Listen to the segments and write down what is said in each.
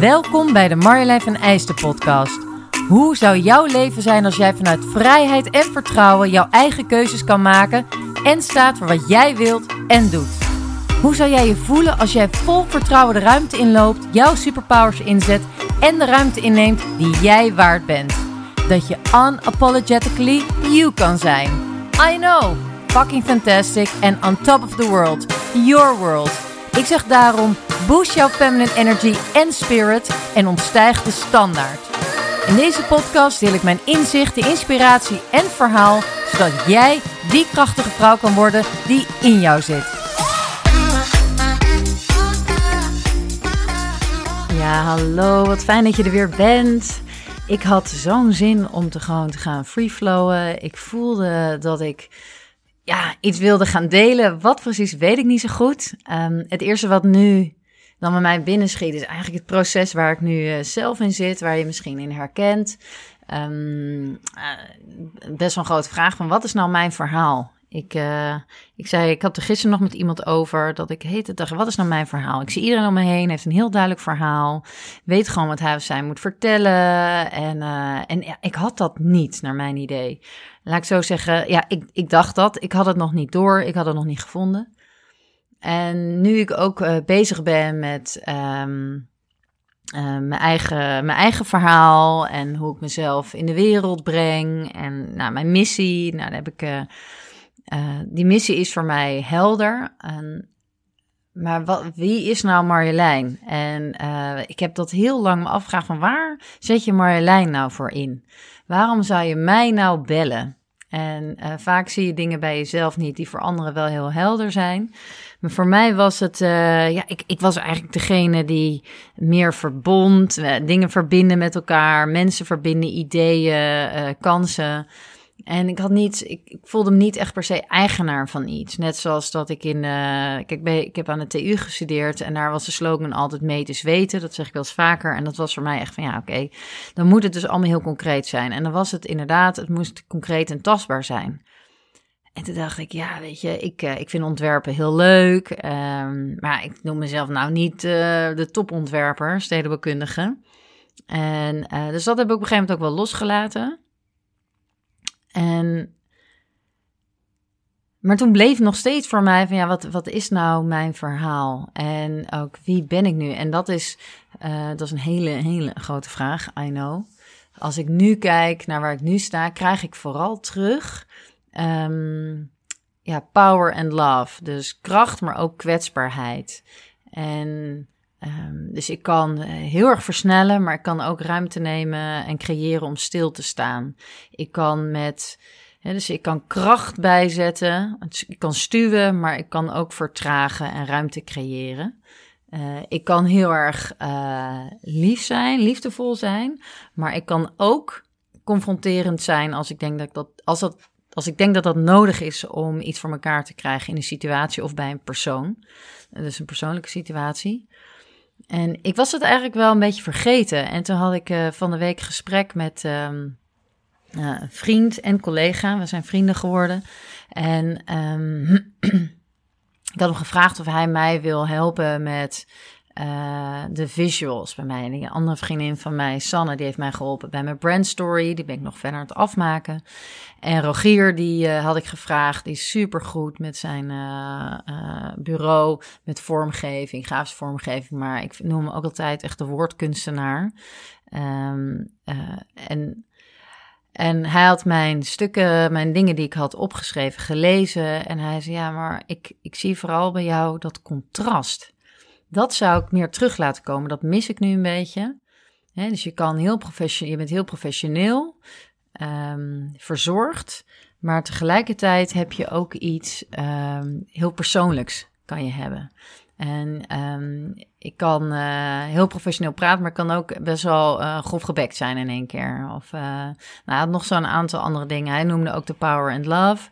Welkom bij de Marjolein van Eijsten podcast. Hoe zou jouw leven zijn als jij vanuit vrijheid en vertrouwen jouw eigen keuzes kan maken en staat voor wat jij wilt en doet? Hoe zou jij je voelen als jij vol vertrouwen de ruimte inloopt, jouw superpowers inzet en de ruimte inneemt die jij waard bent? Dat je unapologetically you kan zijn. I know, fucking fantastic and on top of the world. Your world. Ik zeg daarom, boost jouw feminine energy en spirit en ontstijg de standaard. In deze podcast deel ik mijn inzichten, inspiratie en verhaal, zodat jij die krachtige vrouw kan worden die in jou zit. Ja, hallo, wat fijn dat je er weer bent. Ik had zo'n zin om te gewoon te gaan freeflowen. Ik voelde dat ik ja, iets wilde gaan delen. Wat precies, weet ik niet zo goed. Ehm, het eerste wat nu dan bij mij binnenschiet is eigenlijk het proces waar ik nu uh, zelf in zit, waar je misschien in herkent. Um, uh, best wel een grote vraag van wat is nou mijn verhaal? Ik, uh, ik zei, ik had er gisteren nog met iemand over dat ik heette dacht, wat is nou mijn verhaal? Ik zie iedereen om me heen, heeft een heel duidelijk verhaal, weet gewoon wat hij of zij moet vertellen. En, en ik had dat niet, naar mijn idee. Laat ik zo zeggen, ja, ik, ik dacht dat, ik had het nog niet door, ik had het nog niet gevonden. En nu ik ook uh, bezig ben met um, uh, mijn, eigen, mijn eigen verhaal en hoe ik mezelf in de wereld breng en nou, mijn missie, nou, heb ik, uh, die missie is voor mij helder. En, maar wat, wie is nou Marjolein? En ik heb dat heel lang me afgevraagd van waar zet je Marjolein nou voor in? Waarom zou je mij nou bellen? En vaak zie je dingen bij jezelf niet die voor anderen wel heel helder zijn. Maar voor mij was het, uh, ja, ik, ik was eigenlijk degene die meer verbond, uh, dingen verbinden met elkaar, mensen verbinden, ideeën, uh, kansen. En ik had niet, ik, voelde me niet echt per se eigenaar van iets. Net zoals dat ik in, kijk, ik heb aan de TU gestudeerd en daar was de slogan altijd mee te weten. Dat zeg ik wel eens vaker. En dat was voor mij echt van, ja, oké, dan moet het dus allemaal heel concreet zijn. En dan was het inderdaad, het moest concreet en tastbaar zijn. En toen dacht ik, ja, weet je, ik, uh, ik vind ontwerpen heel leuk. Um, maar ik noem mezelf nou niet uh, de topontwerper, stedenbouwkundige. En uh, dus dat heb ik op een gegeven moment ook wel losgelaten. En, maar toen bleef nog steeds voor mij van, ja, wat, wat is nou mijn verhaal? En ook, wie ben ik nu? En dat is, dat is een hele, hele grote vraag, I know. Als ik nu kijk naar waar ik nu sta, krijg ik vooral terug um, ja, power and love. Dus kracht, maar ook kwetsbaarheid. En um, dus ik kan heel erg versnellen, maar ik kan ook ruimte nemen en creëren om stil te staan. Ik kan met, dus ik kan kracht bijzetten. Ik kan stuwen, maar ik kan ook vertragen en ruimte creëren. Uh, ik kan heel erg uh, lief zijn, liefdevol zijn, maar ik kan ook confronterend zijn als ik denk dat ik dat, als dat als ik denk dat dat nodig is om iets voor elkaar te krijgen in een situatie of bij een persoon. Dus een persoonlijke situatie. En ik was het eigenlijk wel een beetje vergeten. En toen had ik uh, van de week gesprek met um, uh, een vriend en collega. We zijn vrienden geworden. En um, ik had hem gevraagd of hij mij wil helpen met uh, de visuals bij mij. En een andere vriendin van mij, Sanne, die heeft mij geholpen bij mijn brand story. Die ben ik nog verder aan het afmaken. En Rogier, die uh, had ik gevraagd. Die is super goed met zijn uh, bureau, met vormgeving, grafische vormgeving. Maar ik noem hem ook altijd echt de woordkunstenaar. Um, en en hij had mijn stukken, mijn dingen die ik had opgeschreven, gelezen. En hij zei: Ja, maar ik, ik zie vooral bij jou dat contrast. Dat zou ik meer terug laten komen. Dat mis ik nu een beetje. dus je, kan heel professioneel, je bent heel professioneel, um, verzorgd, maar tegelijkertijd heb je ook iets um, heel persoonlijks kan je hebben. En um, ik kan uh, heel professioneel praten, maar ik kan ook best wel uh, grof gebekt zijn in één keer. Of uh, nou, nog zo'n aantal andere dingen. Hij noemde ook de power and love.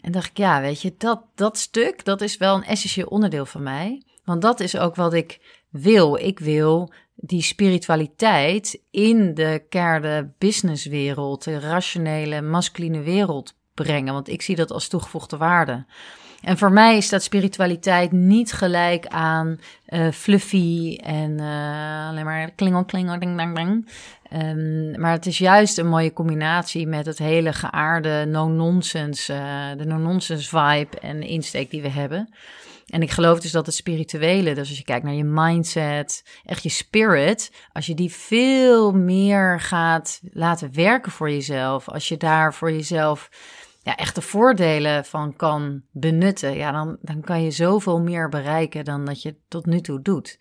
En dacht ik, ja, weet je, dat, dat stuk, dat is wel een essentieel onderdeel van mij. Want dat is ook wat ik wil. Ik wil die spiritualiteit in de kerde businesswereld, de rationele, masculine wereld brengen. Want ik zie dat als toegevoegde waarde. En voor mij is dat spiritualiteit niet gelijk aan uh, fluffy en uh, alleen maar klingel, klingel, ding, ding, ding. Um, maar het is juist een mooie combinatie met het hele geaarde no-nonsense, uh, de no-nonsense vibe en insteek die we hebben. En ik geloof dus dat het spirituele, dus als je kijkt naar je mindset, echt je spirit, als je die veel meer gaat laten werken voor jezelf, als je daar voor jezelf ja, echt de voordelen van kan benutten, ja, dan, dan kan je zoveel meer bereiken dan dat je tot nu toe doet.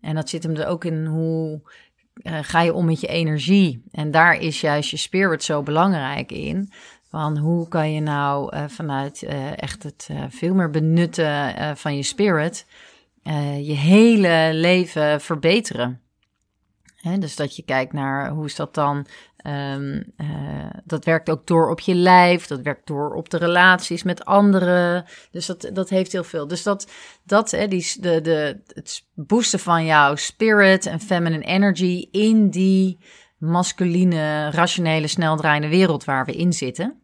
En dat zit hem er ook in hoe uh, ga je om met je energie. En daar is juist je spirit zo belangrijk in. Van hoe kan je nou uh, vanuit uh, echt het veel meer benutten van je spirit je hele leven verbeteren. Hè, dus dat je kijkt naar hoe is dat dan uh, dat werkt ook door op je lijf, dat werkt door op de relaties met anderen. Dus dat, dat heeft heel veel. Dus dat, dat hè, die, de, de, het boosten van jouw spirit en feminine energy in die masculine, rationele, sneldraaiende wereld waar we in zitten.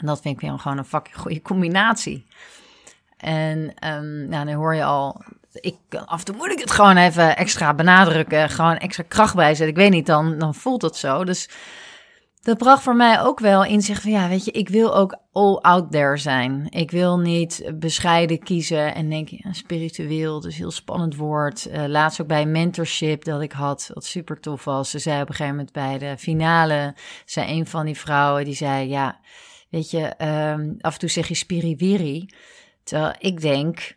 En dat vind ik weer gewoon een fucking goede combinatie. En um, nou, dan hoor je al ik, af en toe moet ik het gewoon even extra benadrukken. Gewoon extra kracht bijzetten. Ik weet niet, dan, dan voelt het zo. Dus dat bracht voor mij ook wel in zich van ja, weet je, ik wil ook all out there zijn. Ik wil niet bescheiden kiezen en denk ja, spiritueel, dus heel spannend woord. Uh, laatst ook bij mentorship dat ik had, wat super tof was. Ze zei op een gegeven moment bij de finale, zei een van die vrouwen, die zei ja, weet je, um, af en toe zeg je spiriwiri. Terwijl ik denk,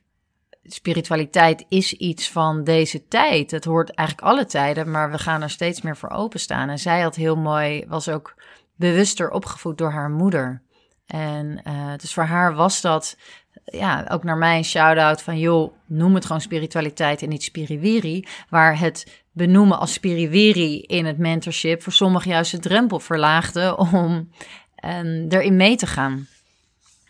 spiritualiteit is iets van deze tijd. Het hoort eigenlijk alle tijden, maar we gaan er steeds meer voor openstaan. En zij had heel mooi, was ook bewuster opgevoed door haar moeder. En uh, dus voor haar was dat, ja, ook naar mij een shout-out van, joh, noem het gewoon spiritualiteit en niet spiriwiri. Waar het benoemen als spiriwiri in het mentorship voor sommigen juist de drempel verlaagde om um, erin mee te gaan.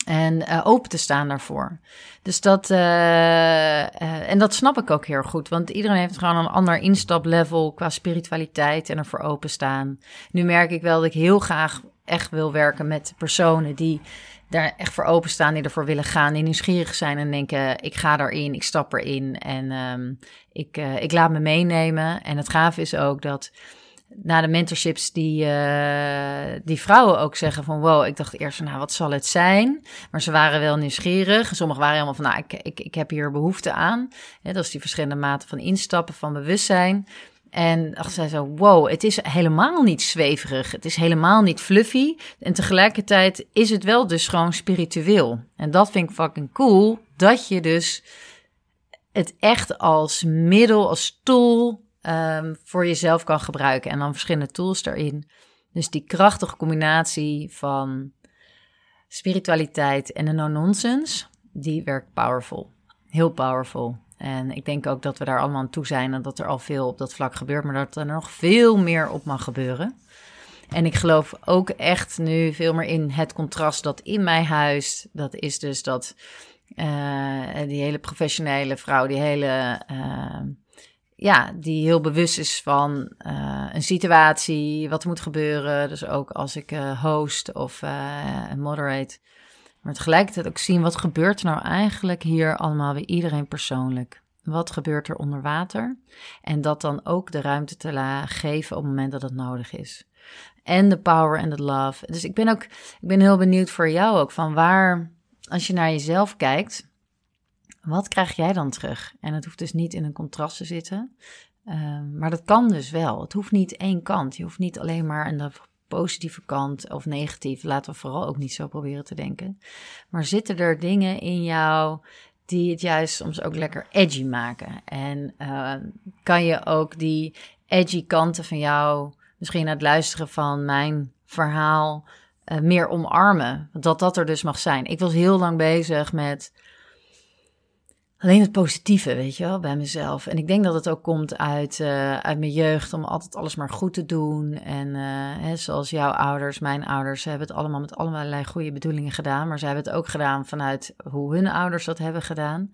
En uh, open te staan daarvoor. Dus dat, uh, uh, en dat snap ik ook heel goed. Want iedereen heeft gewoon een ander instaplevel qua spiritualiteit en ervoor openstaan. Nu merk ik wel dat ik heel graag echt wil werken met personen die daar echt voor openstaan, die ervoor willen gaan, die nieuwsgierig zijn en denken: ik ga erin, ik stap erin en um, ik, ik laat me meenemen. En het gaaf is ook dat na de mentorships die, uh, die vrouwen ook zeggen van wow, ik dacht eerst van nou wat zal het zijn? Maar ze waren wel nieuwsgierig. Sommigen waren helemaal van nou ik, ik, ik heb hier behoefte aan. Dat is die verschillende maten van instappen, van bewustzijn. En dacht zij zo, wow, het is helemaal niet zweverig. Het is helemaal niet fluffy. En tegelijkertijd is het wel dus gewoon spiritueel. En dat vind ik fucking cool. Dat je dus het echt als middel, als tool um, voor jezelf kan gebruiken. En dan verschillende tools daarin. Dus die krachtige combinatie van spiritualiteit en de no-nonsense, die werkt powerful. Heel powerful. En ik denk ook dat we daar allemaal aan toe zijn en dat er al veel op dat vlak gebeurt, maar dat er nog veel meer op mag gebeuren. En ik geloof ook echt nu veel meer in het contrast dat in mij huist. Dat is dus dat uh, die hele professionele vrouw, die hele uh, ja, die heel bewust is van uh, een situatie, wat moet gebeuren. Dus ook als ik uh, host of uh, moderate. Maar tegelijkertijd ook zien wat gebeurt er nou eigenlijk hier allemaal bij iedereen persoonlijk. Wat gebeurt er onder water? En dat dan ook de ruimte te geven op het moment dat het nodig is. En de power en de love. Dus ik ben ook ik ben heel benieuwd voor jou ook van waar, als je naar jezelf kijkt, wat krijg jij dan terug? En het hoeft dus niet in een contrast te zitten. Um, maar dat kan dus wel. Het hoeft niet één kant. Je hoeft niet alleen maar aan de positieve kant of negatief. Laten we vooral ook niet zo proberen te denken. Maar zitten er dingen in jou die het juist soms ook lekker edgy maken? En uh, kan je ook die edgy kanten van jou, misschien het luisteren van mijn verhaal, uh, meer omarmen? Dat dat er dus mag zijn. Ik was heel lang bezig met alleen het positieve, weet je wel, bij mezelf. En ik denk dat het ook komt uit, uh, uit mijn jeugd om altijd alles maar goed te doen. En uh, hè, zoals jouw ouders, mijn ouders, hebben het allemaal met allerlei goede bedoelingen gedaan. Maar ze hebben het ook gedaan vanuit hoe hun ouders dat hebben gedaan.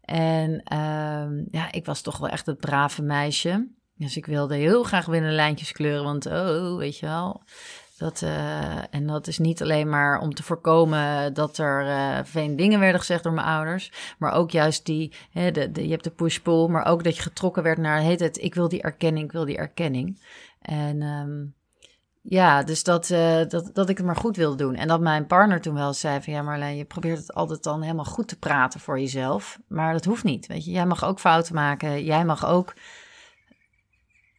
En uh, ja, ik was toch wel echt het brave meisje. Dus ik wilde heel graag winnen lijntjes kleuren, want oh, weet je wel. Dat, uh, en dat is niet alleen maar om te voorkomen dat er uh, dingen werden gezegd door mijn ouders. Maar ook juist die, hè, de, je hebt de push-pull, maar ook dat je getrokken werd naar, heet het, ik wil die erkenning, ik wil die erkenning. En um, ja, dus dat, uh, dat, dat ik het maar goed wilde doen. En dat mijn partner toen wel zei van... ja Marlijn, je probeert het altijd dan helemaal goed te praten voor jezelf. Maar dat hoeft niet, weet je. Jij mag ook fouten maken. Jij mag ook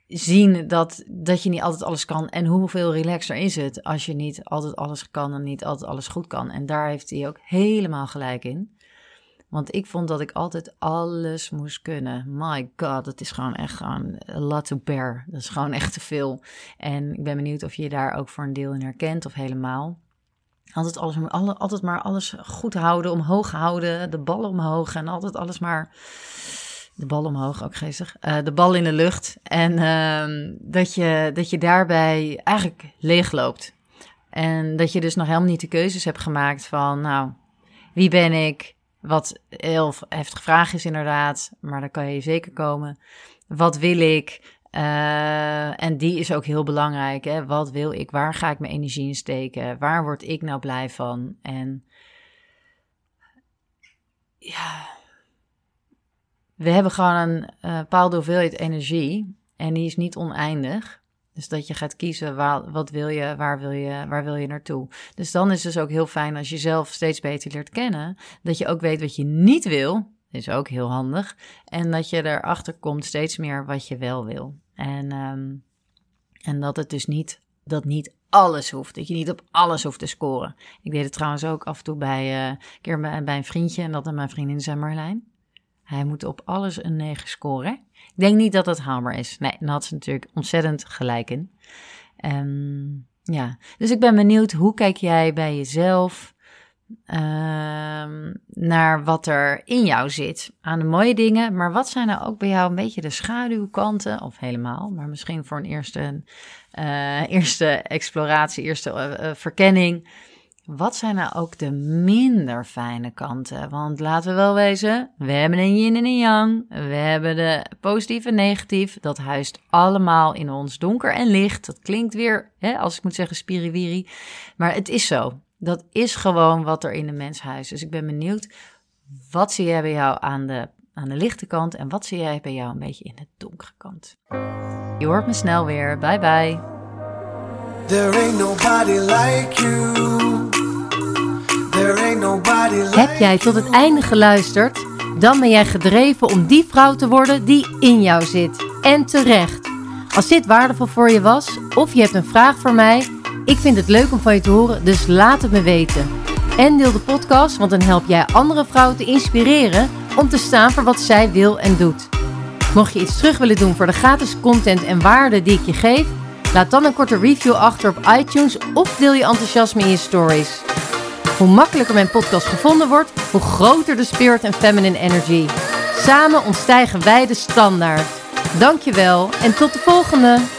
zien dat, dat je niet altijd alles kan. En hoeveel relaxer is het als je niet altijd alles kan en niet altijd alles goed kan. En daar heeft hij ook helemaal gelijk in. Want ik vond dat ik altijd alles moest kunnen. My god, dat is gewoon echt gewoon a lot to bear. Dat is gewoon echt te veel. En ik ben benieuwd of je daar ook voor een deel in herkent of helemaal. Altijd, alles, altijd maar alles goed houden, omhoog houden, de bal omhoog en altijd alles maar... De bal omhoog, ook geestig. Uh, de bal in de lucht. En uh, dat, je, dat je daarbij eigenlijk leegloopt. En dat je dus nog helemaal niet de keuzes hebt gemaakt van, nou, wie ben ik? Wat heel heftig vraag is inderdaad, maar daar kan je zeker komen. Wat wil ik? Uh, en die is ook heel belangrijk. Hè? Wat wil ik? Waar ga ik mijn energie in steken? Waar word ik nou blij van? En ja, we hebben gewoon een uh, bepaalde hoeveelheid energie en die is niet oneindig. Dus dat je gaat kiezen waar, wat wil je, waar wil je, waar wil je naartoe. Dus dan is het dus ook heel fijn als je zelf steeds beter leert kennen. Dat je ook weet wat je niet wil. Is ook heel handig. En dat je erachter komt steeds meer wat je wel wil. En, um, en dat het dus niet, dat niet alles hoeft. Dat je niet op alles hoeft te scoren. Ik deed het trouwens ook af en toe bij, uh, een keer bij, een vriendje. En dat en mijn vriendin zei Marlijn. Hij moet op alles een 9 scoren. Ik denk niet dat dat haalbaar is. Nee, dan had ze natuurlijk ontzettend gelijk in. Um, ja, dus ik ben benieuwd, hoe kijk jij bij jezelf um, naar wat er in jou zit? Aan de mooie dingen, maar wat zijn nou ook bij jou een beetje de schaduwkanten? Of helemaal, maar misschien voor een eerste, uh, eerste exploratie, eerste uh, verkenning wat zijn nou ook de minder fijne kanten? Want laten we wel wezen, we hebben een yin en een yang. We hebben de positief en negatief. Dat huist allemaal in ons donker en licht. Dat klinkt weer, hè, als ik moet zeggen, spiriwiri. Maar het is zo. Dat is gewoon wat er in de mens huist. Dus ik ben benieuwd, wat zie jij bij jou aan de, aan de lichte kant? En wat zie jij bij jou een beetje in de donkere kant? Je hoort me snel weer. Bye bye. There ain't nobody like you. Heb jij tot het einde geluisterd? Dan ben jij gedreven om die vrouw te worden die in jou zit. En terecht. Als dit waardevol voor je was, of je hebt een vraag voor mij, ik vind het leuk om van je te horen, dus laat het me weten. En deel de podcast, want dan help jij andere vrouwen te inspireren om te staan voor wat zij wil en doet. Mocht je iets terug willen doen voor de gratis content en waarde die ik je geef, laat dan een korte review achter op iTunes of deel je enthousiasme in je stories. Hoe makkelijker mijn podcast gevonden wordt, hoe groter de spirit en feminine energy. Samen ontstijgen wij de standaard. Dankjewel en tot de volgende!